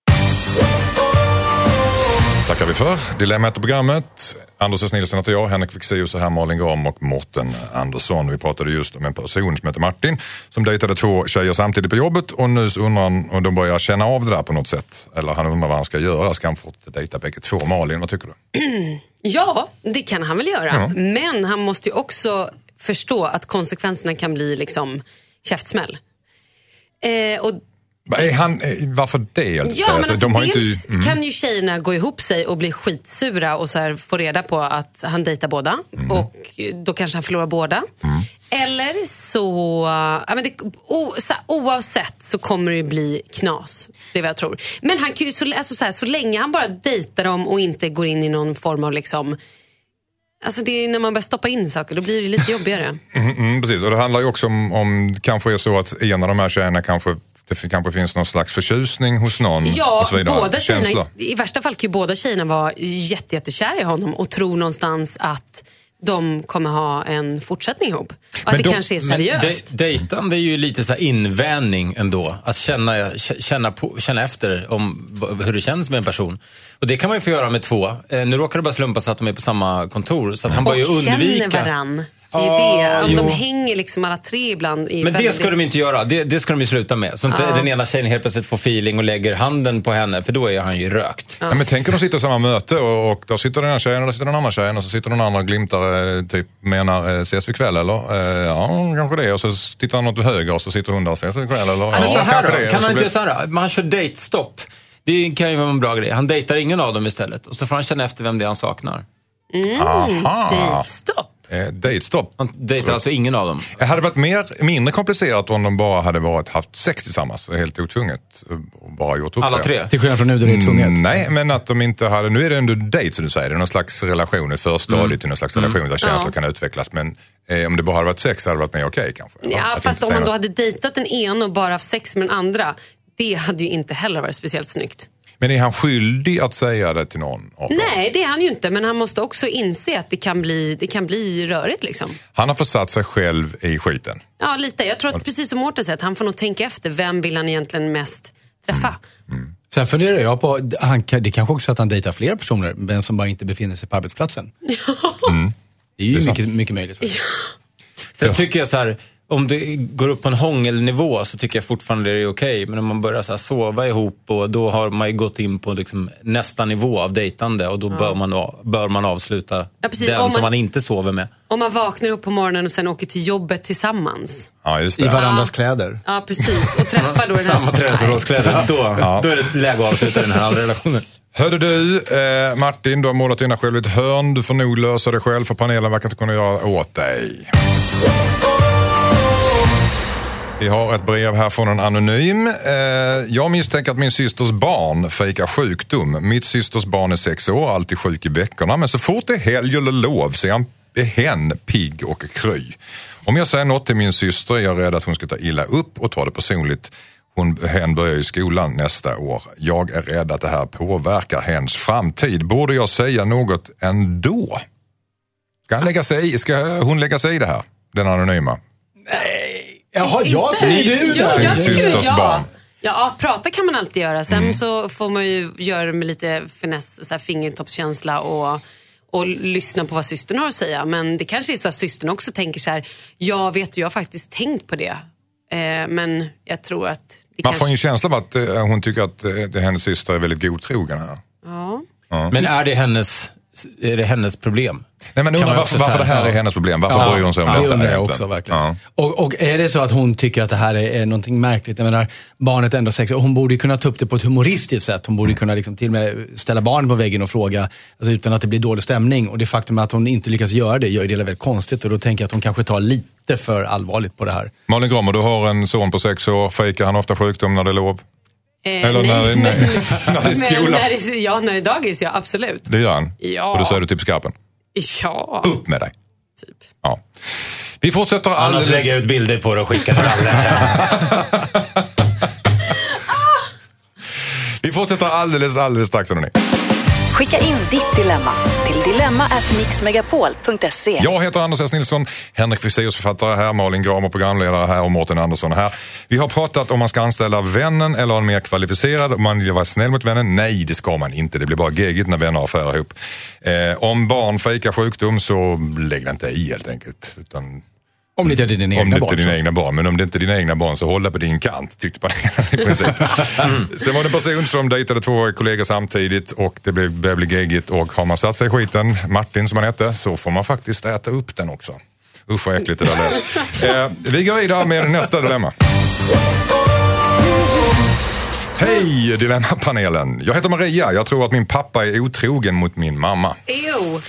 Tackar vi för. Dilemmat och programmet. Anders S. Nilsson heter jag, Henrik Fexeus är här, Malin Gram och Morten Andersson. Vi pratade just om en person som heter Martin som dejtade två tjejer samtidigt på jobbet och nu undrar han om de börjar känna av det där på något sätt. Eller han undrar vad han ska göra. Ska han fortsätta dejta bägge två? Malin, vad tycker du? [CLEARS THROAT] Ja, det kan han väl göra. Men han måste ju också förstå att konsekvenserna kan bli liksom käftsmäll. Eh, och Är han, eh, varför det? jag Ja, men Alltså, alltså, de har dels inte, mm. kan ju tjejerna gå ihop sig och bli skitsura och så få reda på att han dejtar båda. Mm. Och då kanske han förlorar båda. Eller så, ja, men det, o, så, oavsett så kommer det bli knas. Det är vad jag tror. Men han kan ju, så, alltså, så, här, så länge han bara dejtar dem och inte går in i någon form av liksom Alltså det är när man börjar stoppa in saker, då blir det lite jobbigare. [LAUGHS] Mm, precis, och det handlar ju också om, om kanske är så att en av de här tjejerna kanske, det kanske finns någon slags förtjusning hos någon. Ja, och så vidare. båda tjejerna, Känsla. i värsta fall kan ju båda tjejerna vara jätte, jättekära i honom och tro någonstans att de kommer ha en fortsättning ihop. Och att Men det de- kanske är seriöst. de, dejtande är ju lite så här invänning ändå. Att känna, känna, på, känna efter om hur det känns med en person. Och det kan man ju få göra med två. Eh, nu råkar det bara slumpa så att de är på samma kontor. Så att han och undvika. känner varann. Det är Ja, det. Om de hänger liksom alla tre ibland. I Men det ska de inte göra. Det, det ska de ju sluta med. Så inte den ena tjejen helt plötsligt får feeling och lägger handen på henne. För då är han ju rökt. Ja, men tänk om de sitter i samma möte och, och där sitter den ena tjejen och där sitter den andra tjejen och så sitter den andra och glimtar, typ menar eh, ses vi ikväll eller? Eh, ja, kanske det. Och så tittar han åt höger och så sitter hon där, ses vi ikväll eller? Men så här kanske då, det. kan Och blir- inte göra så här? Men han kör dejtstopp. Det kan ju vara en bra grej. Han dejtar ingen av dem istället. Och så får han känna efter vem det är han saknar. Aha. Dejtstopp. Eh, Dejtstopp. Han dejtar alltså ingen av dem. Det hade varit mer, mindre komplicerat om de bara hade varit, haft sex tillsammans, helt otvunget. Och bara gjort upp Alla det. tre. Till skillnad från nu där det är tvunget. Mm, Nej, men att de inte hade, nu är det ändå dejt som du säger, det är någon slags relation, ett förstadiet till någon slags relation där känslor Ja. kan utvecklas. Men eh, om det bara hade varit sex hade det varit mer okej kanske. Ja, Att fast om man då hade dejtat den ena och bara haft sex med den andra. Det hade ju inte heller varit speciellt snyggt. Men är han skyldig att säga det till någon? Nej, det är han ju inte. Men han måste också inse att det kan bli, det kan bli rörigt. Liksom. Han har försatt sig själv i skiten. Ja, lite. Jag tror att precis som Mårten säger, att han får nog tänka efter. Vem vill han egentligen mest träffa? Sen funderar jag på, han, kan- det kanske också är att han dejtar fler personer, men som bara inte befinner sig på arbetsplatsen. [LAUGHS] Det är ju sant. mycket, mycket möjligt. Sen tycker jag så här, om det går upp på en hångelnivå så tycker jag fortfarande det är okej. Men om man börjar så här sova ihop och då har man ju gått in på liksom nästa nivå av dejtande och då bör, man, bör man avsluta Ja, precis. den Om som man- man inte sover med. Om man vaknar upp på morgonen och sen åker till jobbet tillsammans. Ja, just I varandras kläder. Ja, precis. Och träffar då den [LAUGHS] här... Samma träningsområdeskläder. Då, då är det läge att avsluta den här relationen. Hörde du, eh, Martin, du har målat in dig själv i ett hörn. Du får nog lösa det själv för panelen verkar inte kunna göra åt dig. Vi har ett brev här från en anonym. Eh, jag misstänker att min systers barn fejkar sjukdom. Mitt systers barn är sex år, alltid sjuk i veckorna. Men så fort det är helg eller lov så är han är hen pigg och kry. Om jag säger något till min syster är jag rädd att hon ska ta illa upp och ta det personligt. Hon, hen börjar i skolan nästa år. Jag är rädd att det här påverkar hens framtid. Borde jag säga något ändå? Ska, han lägga sig i, ska hon lägga sig i det här? Den anonyma. Jaha, jag säger du Ja, där. jag tycker systers ja. barn. Ja, prata kan man alltid göra. Sen Mm. så får man ju göra det med lite finess, så här fingertoppskänsla och, och lyssna på vad systern har att säga. Men det kanske är så att systern också tänker så här, ja vet jag har faktiskt tänkt på det. Eh, men jag tror att det Man kanske... får en känsla av att eh, hon tycker att eh, det, hennes syster är väldigt godtrogen här. Ja. Men är det hennes, är det hennes problem? Nej, men undrar varför, varför det här är ja. hennes problem. Varför bryr hon sig om det detta undrar jag egentligen? också verkligen. Ja. Och, och är det så att hon tycker att det här är, är någonting märkligt, jag menar, barnet är ändå sex hon borde kunna ta upp det på ett humoristiskt sätt. Hon borde kunna liksom till och med ställa barnet på väggen och fråga, alltså utan att det blir dålig stämning. Och det faktum att hon inte lyckas göra det gör det väldigt konstigt. Och då tänker jag att hon kanske tar lite för allvarligt på det här. Malin Gramer, du har en son på sex år. Fejkar han ofta sjukdom när det är lov? Eh, Eller när, nej, när, [LAUGHS] men- när det är skola? när det, är- ja, när det är dagis, ja absolut. Det gör han? Ja. Och då säger du typ skarpen? Ja, Upp med dig! typ. Ja. Vi fortsätter Annars alldeles... lägger jag ut bilder på det och skickar till alla. [LAUGHS] Vi fortsätter alldeles, alldeles strax hörni. Skicka in ditt dilemma till dilemma@mixmegapol.se. Jag heter Anders S. Nilsson, Henrik Fexeus författare här, Malin Gramer programledare här och Mårten Andersson här. Vi har pratat om man ska anställa vännen eller en mer kvalificerad, om man vill vara snäll mot vännen. Nej, det ska man inte. Det blir bara gegigt när vänner har affärer ihop. Eh, om barn fejkar sjukdom så lägg det inte i helt enkelt. Utan om det inte är dina om egna inte barn. dina så. egna barn. Men om det inte är dina egna barn så håll det på din kant, tyckte panelen [LAUGHS] i princip. Sen var det en person som dejtade två kollegor samtidigt och det blev, började bli geggigt och har man satt sig i skiten, Martin som han hette, så får man faktiskt äta upp den också. Usch vad äckligt det där lät. [LAUGHS] eh, Vi går vidare med nästa dilemma. Hej Dilemmapanelen! Jag heter Maria. Jag tror att min pappa är otrogen mot min mamma. Ew.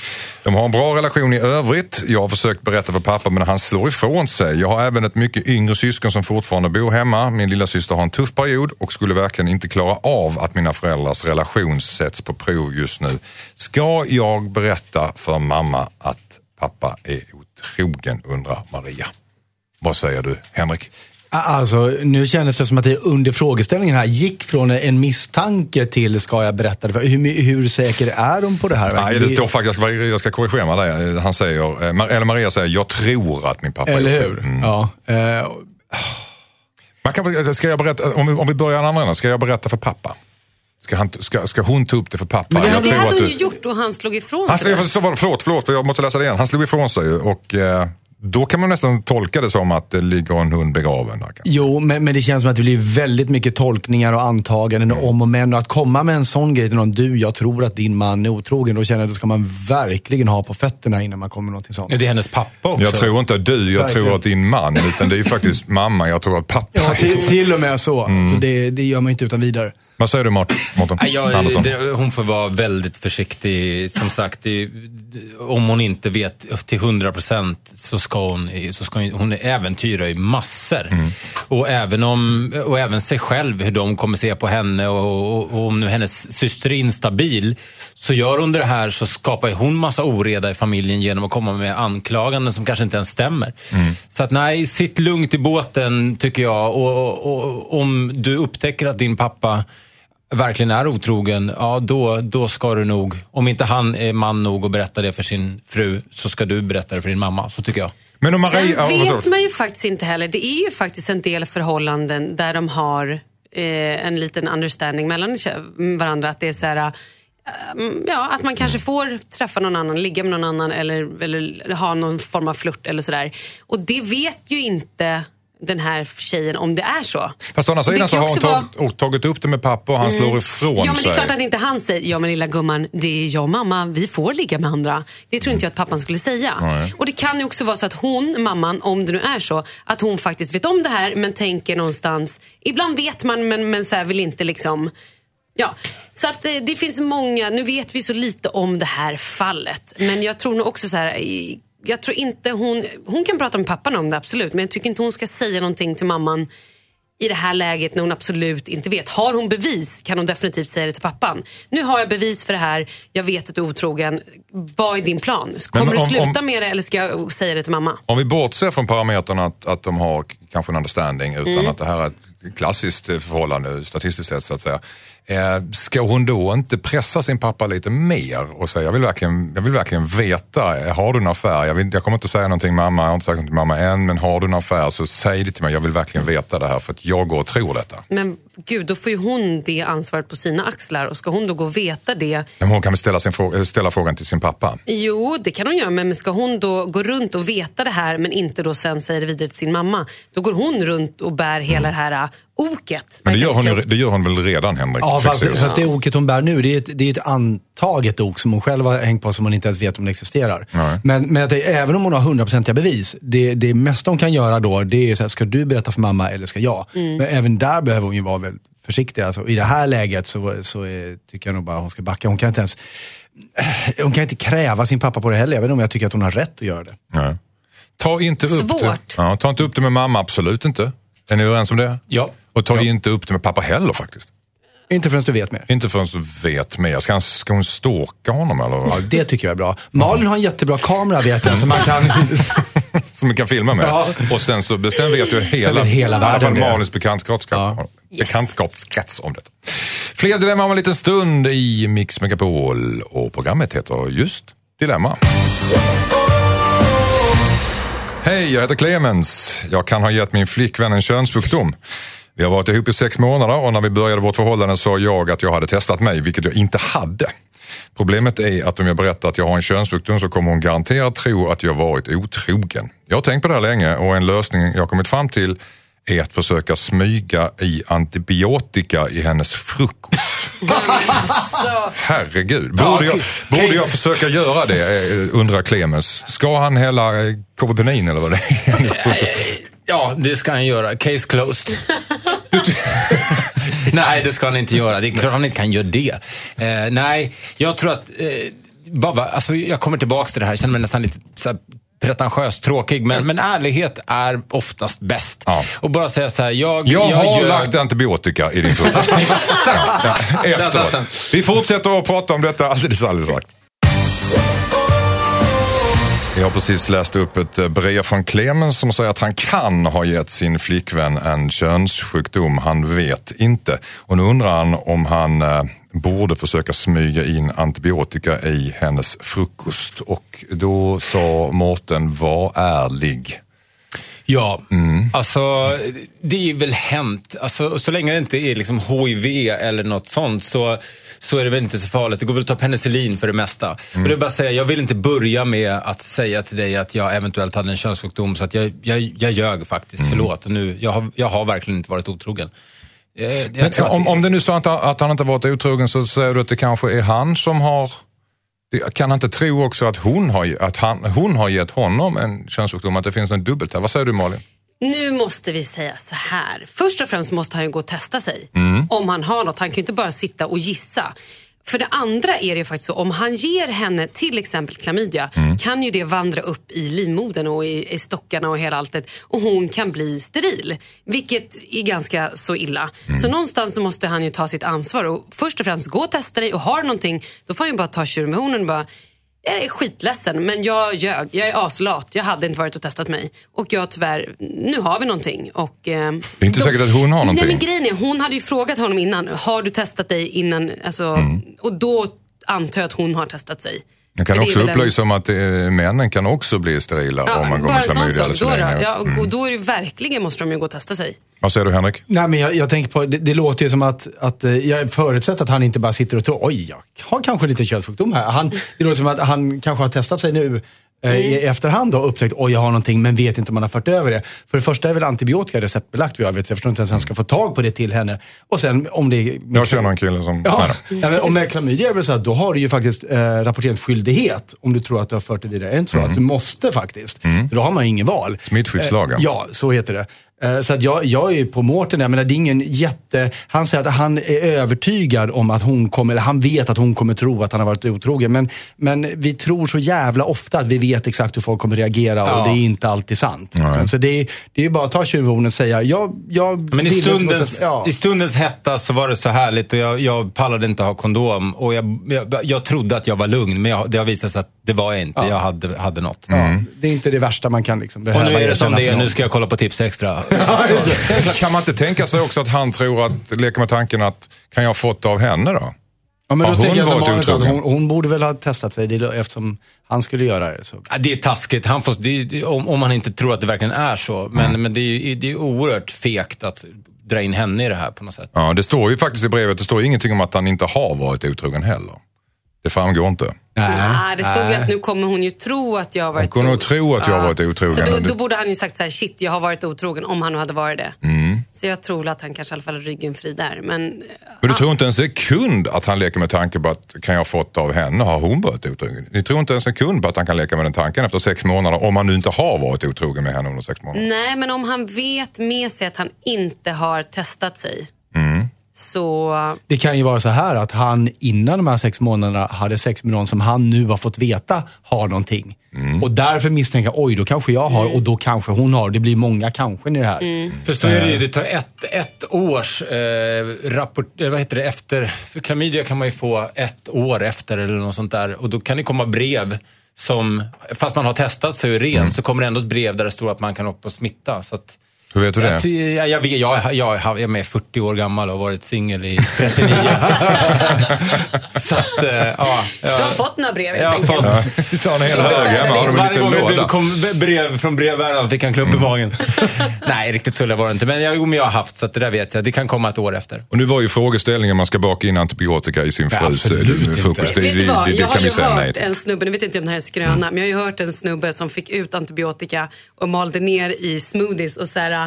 De har en bra relation i övrigt. Jag har försökt berätta för pappa men han slår ifrån sig. Jag har även ett mycket yngre syskon som fortfarande bor hemma. Min lilla syster har en tuff period och skulle verkligen inte klara av att mina föräldrars relation sätts på prov just nu. Ska jag berätta för mamma att pappa är otrogen undrar Maria. Vad säger du Henrik? Alltså, nu kändes det som att det under frågeställningen här gick från en misstanke till ska jag berätta det? för? Hur, hur säker är de på det här? Nej, Det- står faktiskt, jag ska, jag ska korrigera mig där. Han säger, eh, eller Maria säger, jag tror att min pappa Eller är hur? Mm. Ja. eh, Man kan, ska jag berätta, om, vi, om vi börjar en annan ska jag berätta för pappa? Ska, han, ska, ska hon ta upp det för pappa? Men det Jag hade- Det tror hade att hon du- ju gjort och han slog ifrån Han sig. slog, så var det, förlåt, förlåt, jag måste läsa det igen. Han slog ifrån sig och eh, då kan man nästan tolka det som att det ligger en hund begraven där. kanske. Jo, men, men det känns som att det blir väldigt mycket tolkningar och antaganden Mm. och om och men. Och att komma med en sån grej till någon, du, jag tror att din man är otrogen. Då känner jag att det ska man verkligen ha på fötterna innan man kommer med någonting sånt. Det är hennes pappa också. Jag tror inte att du, jag Verkligen. tror att din man, utan det är ju faktiskt mamma, jag tror att pappa. Ja, till, till och med så. Mm. så det, det gör man inte utan vidare. Vad säger du Mårten? Andersson? hon får vara väldigt försiktig. Som sagt, det, om hon inte vet till 100 procent så ska hon, så ska hon, hon äventyrar ju massor. Och, även om, och även sig själv, hur de kommer se på henne och, och, och om nu hennes syster är instabil så gör hon det här så skapar hon massa oreda i familjen genom att komma med anklaganden som kanske inte ens stämmer. Så att nej, sitt lugnt i båten tycker jag. Och, och, och om du upptäcker att din pappa verkligen är otrogen, ja då, då ska du nog, om inte han är man nog att berätta det för sin fru, så ska du berätta det för din mamma. Så tycker jag. Men om Maria, Sen vet man ju faktiskt inte heller. Det är ju faktiskt en del förhållanden där de har eh, en liten understanding mellan varandra. Att det är så här, Mm, Ja, att man kanske får träffa någon annan, ligga med någon annan eller, eller ha någon form av flört eller sådär. Och det vet ju inte den här tjejen om det är så. Fast å andra det sidan så har hon vara- tagit, tagit upp det med pappa och han slår ifrån Ja, men det sig. är klart att inte han säger, ja men lilla gumman, det är jag och mamma, vi får ligga med andra. Det tror inte jag att pappan skulle säga. Nej. Och det kan ju också vara så att hon, mamman, om det nu är så, att hon faktiskt vet om det här men tänker någonstans, ibland vet man men, men så vill inte liksom Ja, så att eh, det finns många, nu vet vi så lite om det här fallet. Men jag tror nog också så här, jag tror inte hon, hon kan prata med pappan om det absolut. Men jag tycker inte hon ska säga någonting till mamman i det här läget när hon absolut inte vet. Har hon bevis kan hon definitivt säga det till pappan. Nu har jag bevis för det här, jag vet att du är otrogen. Vad är din plan? Kommer Men du om- sluta om- med det eller ska jag säga det till mamma? Om vi bortser från parametern att, att de har kanske en understanding utan Mm. att det här är ett klassiskt eh, förhållande statistiskt sett så att säga. Eh, ska hon då inte pressa sin pappa lite mer och säga jag vill verkligen, jag vill verkligen veta, eh, har du en affär? Jag, vill, jag kommer inte säga någonting mamma, jag har inte sagt något till mamma än, men har du en affär så säg det till mig, jag vill verkligen veta det här för att jag går och tror detta. Men gud, då får ju hon det ansvaret på sina axlar. Och ska hon då gå och veta det Men hon kan väl ställa, sin fråga, ställa frågan till sin pappa? Jo, det kan hon göra. Men ska hon då gå runt och veta det här men inte då sen säga det vidare till sin mamma. Då går hon runt och bär hela det här äh, oket. Men det gör, hon, ju- det gör hon väl redan Henrik? Ja, fast, fast det oket hon bär nu, det är, ett, det är ett antaget ok som hon själv har hängt på som hon inte ens vet om det existerar. Nej. Men, men att det, även om hon har hundraprocentiga bevis, det, det mesta hon kan göra då, det är så här, ska du berätta för mamma eller ska jag? Mm. Men även där behöver hon ju vara väldigt försiktig. Alltså, I det här läget så, så är, tycker jag nog bara hon ska backa. Hon kan inte ens hon kan inte kräva sin pappa på det heller, även om jag tycker att hon har rätt att göra det. Nej. Ta inte upp det. Svårt. Ja, ta inte upp det med mamma, absolut inte. Är ni överens om det? Ja. Och ta inte upp det med pappa heller faktiskt. Inte förrän du vet mer. Inte förrän du vet mer. Ska, han, ska hon stalka honom eller? Ja, det tycker jag är bra. Malin har en jättebra kamera vet jag, så man kan... [LAUGHS] Som vi kan filma med. Ja. Och sen, så, sen vet ju hela, vet hela i alla fall världen det. Malins bekantskapskrets Ja bekantskapskrets om detta. Fler dilemma om en liten stund i Mix Megapol. Och programmet heter just Dilemma. Hej, jag heter Clemens. Jag kan ha gett min flickvän en könssjukdom. Vi har varit ihop i sex månader och när vi började vårt förhållande sa jag att jag hade testat mig, vilket jag inte hade. Problemet är att om jag berättar att jag har en könssjukdom så kommer hon garanterat tro att jag varit otrogen. Jag har tänkt på det här länge och en lösning jag kommit fram till är att försöka smyga i antibiotika i hennes frukost. [LAUGHS] Herregud, borde jag, borde jag försöka göra det eh, undrar Clemens. Ska han hälla eh, Kovopenin eller vad det är i hennes frukost? Ja, det ska han göra. Case closed. [LAUGHS] [LAUGHS] nej, det ska han inte göra. Det är klart han inte kan göra det. Eh, nej, jag tror att... Eh, bara, alltså, jag kommer tillbaka till det här. Jag känner mig nästan lite så här, pretentiös, tråkig. Men, men ärlighet är oftast bäst. Ja. Och bara säga så här, jag, Jag, har ljög- lagt antibiotika i din [LAUGHS] frukost. Exakt! Ja, efteråt. Vi fortsätter att prata om detta alldeles, alldeles strax. Jag har precis läst upp ett eh, brev från Clemens som säger att han kan ha gett sin flickvän en könssjukdom. Han vet inte. Och nu undrar han om han eh, borde försöka smyga in antibiotika i hennes frukost. Och då sa Mårten, var ärlig. Ja, alltså det är väl hänt. Alltså, så länge det inte är liksom HIV eller något sånt så, så är det väl inte så farligt. Det går väl att ta penicillin för det mesta. Och det bara säga, jag vill inte börja med att säga till dig att jag eventuellt hade en könssjukdom så att jag, jag, jag ljög faktiskt. Förlåt, nu, jag, har, jag har verkligen inte varit otrogen. Eh, Jag, Men, om, det- om det nu är så att, att han inte varit otrogen så säger du att det kanske är han som har... Kan han inte tro också att hon har, att han, hon har gett honom en könssjukdom, att det finns något dubbelt här? Vad säger du Malin? Nu måste vi säga så här. Först och främst måste han ju gå och testa sig. Mm. Om han har något. Han kan ju inte bara sitta och gissa. För det andra är det faktiskt så, om han ger henne till exempel klamydia Mm. kan ju det vandra upp i livmodern och i, i stockarna och hela alltet och hon kan bli steril. Vilket är ganska så illa. Mm. Så någonstans så måste han ju ta sitt ansvar och först och främst gå och testa dig och har någonting då får han ju bara ta tjuren med hornen och bara jag är skitledsen men jag ljög. Jag är aslat. Jag hade inte varit och testat mig. Och jag tyvärr, nu har vi någonting. Och, eh, Det är inte säkert att hon har någonting. Nej men grejen är, hon hade ju frågat honom innan. Har du testat dig innan? Alltså, Mm. Och då antar jag att hon har testat sig. Jag kan För också upplysa om att eh, männen kan också bli sterila om man går med klamydia sak. eller Då, då, ja, och då är det verkligen måste de ju gå och testa sig. Vad säger du Henrik? Nej, men jag, jag tänker på, det, det låter ju som att, att eh, jag förutsätter att han inte bara sitter och tror, oj, jag har kanske lite könssjukdom här. Han, det låter som att han kanske har testat sig nu eh, i efterhand och upptäckt, oj, jag har någonting, men vet inte om man har fört över det. För det första är väl antibiotika receptbelagt, vad jag vet. Jag förstår inte ens hur han ska få tag på det till henne. Och sen om det är... Jag känner en kille som... Ja, men om med klamydia är det väl så att då har du ju faktiskt eh, rapporteringsskyldighet om du tror att du har fört det vidare. Är det inte så? Att du måste faktiskt. Så då har man ju ingen val. Smittskyddslagen. Eh, ja, så heter det. Eh, Så att jag, jag är ju på Mårten där, men det är ingen jätte... Han säger att han är övertygad om att hon kommer, eller han vet att hon kommer tro att han har varit otrogen. Men, men vi tror så jävla ofta att vi vet exakt hur folk kommer reagera och det är inte alltid sant. liksom. Så det är, det är bara att ta tjuvhornen och säga, jag, jag Men i stundens, till- ja. i stundens hetta så var det så härligt och jag, jag pallade inte ha kondom. Och jag, jag, jag trodde att jag var lugn, men jag, det har visat sig att det var jag inte. Jag hade, hade något. Ja, det är inte det värsta man kan liksom Och behöva. nu är det som det är, nu ska jag kolla på Tips Extra. Kan man inte tänka sig också att han tror att, leker med tanken att, kan jag ha fått det av henne då? Ja, men Har då hon jag som varit otrogen? hon, hon borde väl ha testat sig det, eftersom han skulle göra det. Så. Ja, det är taskigt, han får, det, det, om, om man inte tror att det verkligen är så. Men, men det, är, det är oerhört fegt att dra in henne i det här på något sätt. Ja, det står ju faktiskt i brevet, det står ingenting om att han inte har varit otrogen heller. Det framgår inte. Nej, det stod ju att nu kommer hon ju tro att jag har Hon varit kunde nog tro att jag har varit otrogen. Så då, då borde han ju sagt så här, shit jag har varit otrogen om han nu hade varit det. Mm. Så jag tror att han kanske i alla fall har ryggen fri där. Men, Men du tror inte en sekund att han leker med tanken på att kan jag fått av henne, har hon varit otrogen? Ni tror inte en sekund på att han kan leka med den tanken efter sex månader om han nu inte har varit otrogen med henne under sex månader? nej, men om han vet med sig att han inte har testat sig. Mm. Så Det kan ju vara så här att han innan de här sex månaderna hade sex med någon som han nu har fått veta har någonting. Mm. Och därför misstänker oj då kanske jag har och då kanske hon har. Det blir många kanske i det här. För så är det ju, det tar ett, ett års eh, rapport, eh, vad heter det, efter, för klamydia kan man ju få ett år efter eller något sånt där. Och då kan det komma brev som, fast man har testat sig och är ren, så kommer det ändå ett brev där det står att man kan åka på smitta. Så att, Hur vet du det? jag, jag, jag, vet- jag, jag, jag är med 40 år gammal och har varit singel i 39. [LAUGHS] så att, eh, ja. du har fått några brev Jag helt har enkelt. fått, Visst har han en hel hög hemma, har de en varje gång det kom brev från brevbäraren fick han klump i magen. [LAUGHS] Nej, riktigt så var det inte. Men jag, jo, men jag har haft, så att det där vet jag. Det kan komma ett år efter. Och nu var ju frågeställningen om man ska baka in antibiotika i sin frus absolut inte. frukost. Det, det, det, det jag kan vi säga nej till. en snubbe, nu vet jag inte om det här är skröna, men jag har ju hört en snubbe som fick ut antibiotika och malde ner i smoothies och så här,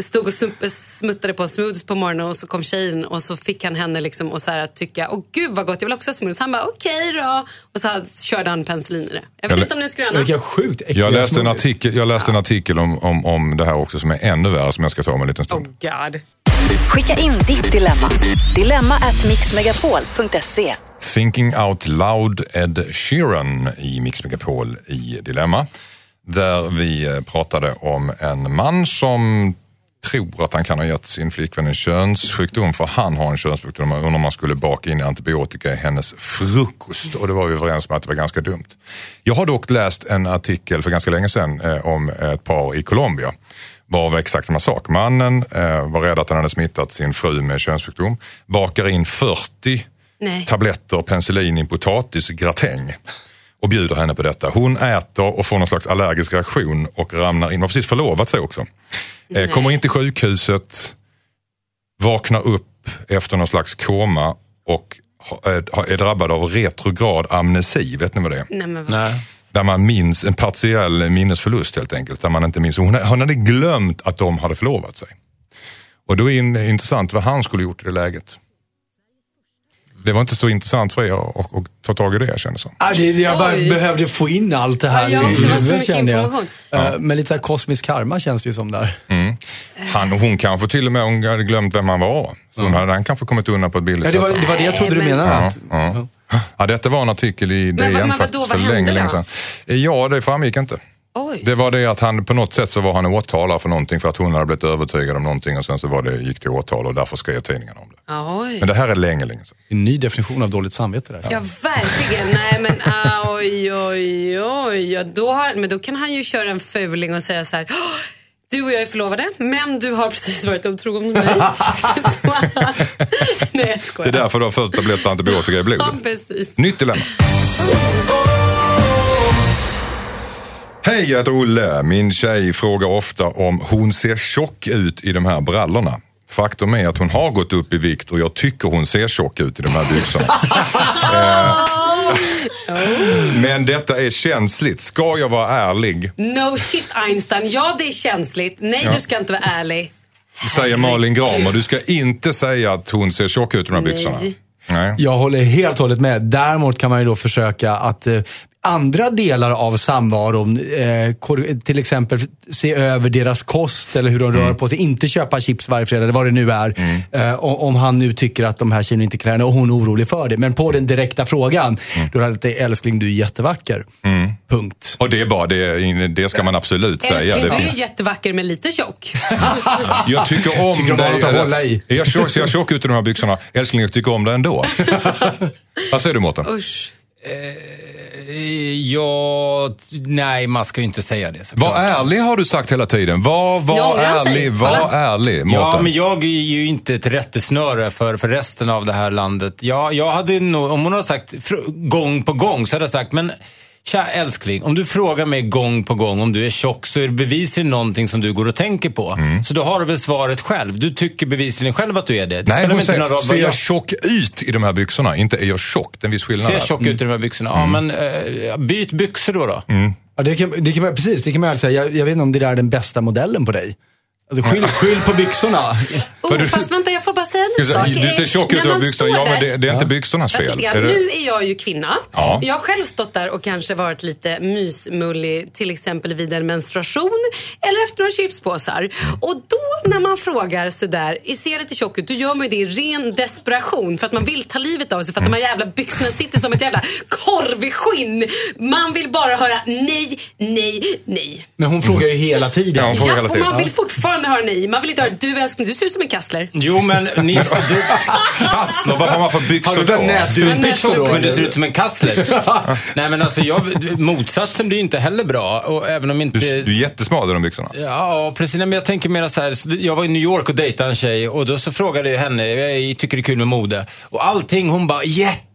stod och smuttade på smoothies på morgonen och så kom tjejen och så fick han henne liksom och så här tycka, åh gud vad gott, jag vill också ha smoothies. Han bara, okej då. Och så här, körde han penicillin i det. Jag vet Eller- inte om det är skröna. Vilka sjukt Jag läste en artikel, jag läste en artikel om, om, om det här också som är ännu värre som jag ska ta om en liten Oh stund. god. Skicka in ditt dilemma. Dilemma at mixmegapol.se. Thinking Out Loud Ed Sheeran i Mix Megapol i Dilemma. Där vi eh, pratade om en man som tror att han kan ha gett sin flickvän en könssjukdom för han har en könssjukdom och om man skulle baka in antibiotika i hennes frukost och det var vi överens om att det var ganska dumt. Jag har dock läst en artikel för ganska länge sedan eh, om ett par i Colombia var exakt samma sak. Mannen eh, var rädd att han hade smittat sin fru med könssjukdom, bakar in 40 Nej. tabletter penicillin i en potatisgratäng och bjuder henne på detta. Hon äter och får någon slags allergisk reaktion och ramlar in. Har precis förlovat sig också. Eh, kommer in till sjukhuset, vaknar upp efter någon slags koma och ha- eh, är drabbad av retrograd amnesi. Vet ni vad det är? Nej, men vad- Nej. Där man minns en partiell minnesförlust helt enkelt. Där man inte minns. Hon, hon hade glömt att de hade förlovat sig. Och då är det intressant vad han skulle gjort i det läget. Det var inte så intressant för er att ta tag i det kändes som. Ah, det, jag bara Oj. behövde få in allt det här Ja, jag i huvudet, kände jag. Eh, Men lite så här kosmisk karma känns det ju som där. Han, hon kanske till och med hon hade glömt vem han var. Så hon hade han kanske kommit undan på ett billigt Ja, det, var, sätt. det var det jag trodde du Nej, men- menade. Ja, Att, ja. Ja, detta var en artikel i Men DN men vadå, faktiskt vad för länge, länge då? sedan. Ja, det framgick inte. Oj. Det var det att han på något sätt så var han åtalad för någonting för att hon hade blivit övertygad om någonting och sen så var det, gick det åtal och därför skrev tidningarna om det. Oj. Men det här är länge, länge sedan. En ny definition av dåligt samvete där. Ja, verkligen. Nej, men ah, oj, oj, oj. Ja, då har, men då kan han ju köra en fuling och säga så här. "Åh, Du och jag är förlovade, men du har precis varit otrogen mot mig. Nej, jag Det skojar. är därför du har fått tablett antibiotika i blodet. Ja, precis. Nytt dilemma. Hej, jag heter Olle. Min tjej frågar ofta om hon ser tjock ut i de här brallorna. Faktum är att hon har gått upp i vikt och jag tycker hon ser tjock ut i de här byxorna. [LAUGHS] Eh, Men detta är känsligt. Ska jag vara ärlig, No shit Einstein. Ja, det är känsligt. Nej, Ja. du ska inte vara ärlig. säger Malin Gramer. Du ska inte säga att hon ser tjock ut i de här Nej. byxorna. Nej. Jag håller helt och hållet med. Däremot kan man ju då försöka att eh, andra delar av samvaron, eh, till exempel se över deras kost eller hur de Mm. rör på sig. Inte köpa chips varje fredag eller vad det nu är. Eh, o- om han nu tycker att de här tjejerna inte klär henne och hon är orolig för det. Men på den direkta frågan, Mm. då är det älskling du är jättevacker. Punkt. Och det är bara det, det ska man absolut säga. Det Älskling, du finns är jättevacker men lite tjock. [LAUGHS] Jag tycker om Tycker dig. att hålla i. Är jag tjock, ser jag tjock ut i de här byxorna? Älskling, jag tycker om dig ändå. [LAUGHS] Vad säger du Mårten? Usch. Ja, nej, man ska ju inte säga det. såklart. Var ärlig har du sagt hela tiden. Var, var sig. ärlig, var ärlig Ja, men jag är ju inte ett rättesnöre för, för resten av det här landet. Jag, jag hade nog, om hon hade sagt gång på gång så hade jag sagt, men tja älskling, om du frågar mig gång på gång om du är tjock så är det bevisligen någonting som du går och tänker på. Mm. Så då har du väl svaret själv. Du tycker bevisligen själv att du är det. det Nej, hon säger, ser jag jag tjock ut i de här byxorna? Inte är jag tjock. Det är en viss skillnad ser jag tjock ut i de här byxorna. Ja, men eh, byt byxor då. då. Ja, det kan, det kan precis, det kan man alltså säga. Jag, jag vet inte om det där är den bästa modellen på dig. Alltså, skyll, skyll på byxorna. Oh, fast vänta, jag får bara säga en sak. Du ser tjock ut man byxorna. Ja, men det, det är inte byxornas fel. Är det- Nu är jag ju kvinna. Ja. Jag har själv stått där och kanske varit lite mysmullig till exempel vid en menstruation eller efter några chipspåsar. Och då när man frågar sådär, ser lite tjock ut? Då gör man ju det i ren desperation för att man vill ta livet av sig för att de här jävla byxorna sitter som ett jävla korv i skinn. Man vill bara höra nej, nej, nej. Men hon frågar ju hela tiden. Ja, hon frågar Ja, hela och tiden. man vill fortfarande höra nej. Man vill inte höra du älskling, du ser ut som en kassler. Jo, men Nisse, [LAUGHS] du, Kassler, vad har man för byxor Har du då? sån nät- du är inte nästan tjock, så. men du ser ut som en kassler. [LAUGHS] Nej, men alltså, jag, motsatsen blir ju inte heller bra. Och även om inte... Du, du är jättesmal i de byxorna. Ja, precis. Nej, Men jag tänker mer så här, jag var i New York och dejtade en tjej och då så frågade jag henne, jag tycker det är kul med mode. Och allting, hon bara,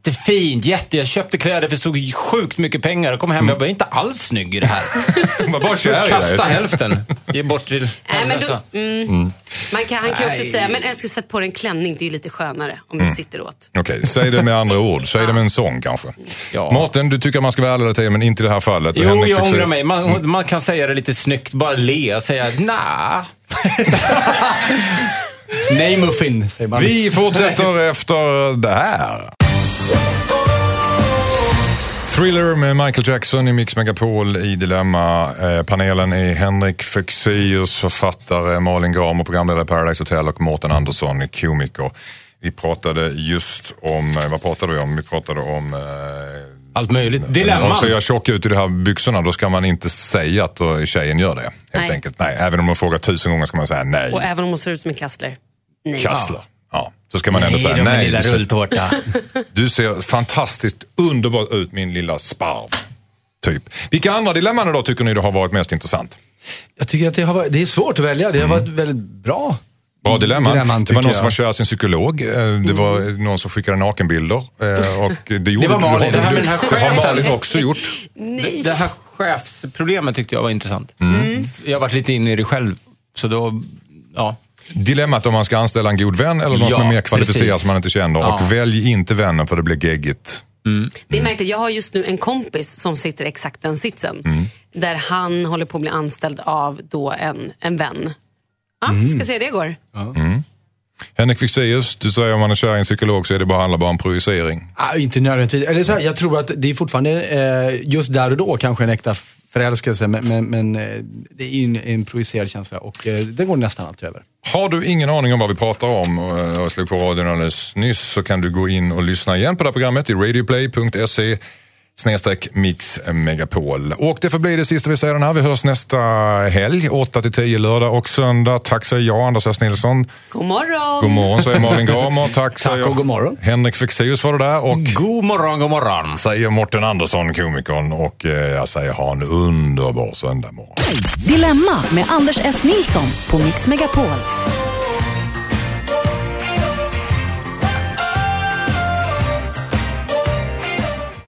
jättefint, jätte, jag köpte kläder för så sjukt mycket pengar. Jag kom hem och jag var inte alls snygg i det här. [LAUGHS] Var bara kär. Kasta [LAUGHS] hälften, ge bort till Nej, men då, mm, Man kan, han kan ju också säga, men älskling sätt på dig en klänning, det är lite skönare om det sitter åt. Okej, säg det med andra ord. Säg det med en sång kanske. Ja. Mårten, du tycker att man ska vara ärlig hela tiden, men inte i det här fallet. Jo, Henrik jag fick säga- ångrar mig. Man, man kan säga det lite snyggt, bara le och säga nah. [LAUGHS] Nej muffin, säger man. Vi fortsätter efter det här. Thriller med Michael Jackson i Mix Megapol i Dilemma. Eh, panelen är Henrik Fexeus, författare, Malin Gramer, programledare i Paradise Hotel och Mårten Andersson, komiker. Vi pratade just om, eh, vad pratade vi om? Vi pratade om... Eh, Allt möjligt. Dilemman. Om ser jag tjock ut i de här byxorna då ska man inte säga att då tjejen gör det. Helt Nej. enkelt. Nej, även om man frågar tusen gånger ska man säga nej. Och även om hon ser ut som en kassler. Nej. Kassler. Så ska man ändå säga då, min nej. lilla Du ser, rulltårta. [LAUGHS] du ser fantastiskt underbart ut min lilla sparv. Typ. Vilka andra dilemman då tycker ni det har varit mest intressant? Jag tycker att det, har varit, det är svårt att välja. Det har varit väldigt bra. Bra dilemman. Dilemman, det var någon som var kär i sin psykolog. Eh, Det var någon som skickade nakenbilder. eh, Och det, gjorde, var Malin. Det Det här har, med den här det har chefen. Malin också gjort. [LAUGHS] Nej. Det här chefsproblemet tyckte jag var intressant. Mm. Jag har varit lite inne i det själv. Så då, ja. Dilemmat om man ska anställa en god vän eller någon Ja, som är mer kvalificerad precis. som man inte känner. Ja. Och välj inte vännen för det blir geggigt. Det är märkligt, jag har just nu en kompis som sitter exakt den sitsen. Där han håller på att bli anställd av då en, en vän. Ja, ska se hur det går. Henrik Fexeus, du säger om man är kär i en psykolog så är det bara, handlar bara om projicering. Ah, inte nödvändigtvis. Eller så här, jag tror att det är fortfarande eh, just där och då kanske en äkta förälskelse. Men, men, men eh, det är ju en, improviserad känsla och eh, det går nästan alltid över. Har du ingen aning om vad vi pratar om eh, och slog på radion alldeles nyss så kan du gå in och lyssna igen på det här programmet i radioplay.se snedstreck Mix Megapol. Och det får bli det sista vi säger den här. Vi hörs nästa helg, 8 till 10 lördag och söndag. Tack säger jag, Anders S. Nilsson. God morgon! God morgon säger Malin Gramer. [LAUGHS] Tack, säger och god morgon. Henrik Fexeus var det där. Och God morgon, god morgon. säger Morten Andersson, komikern. Och eh, jag säger ha en underbar söndag morgon. Dilemma med Anders S. Nilsson på Mix Megapol.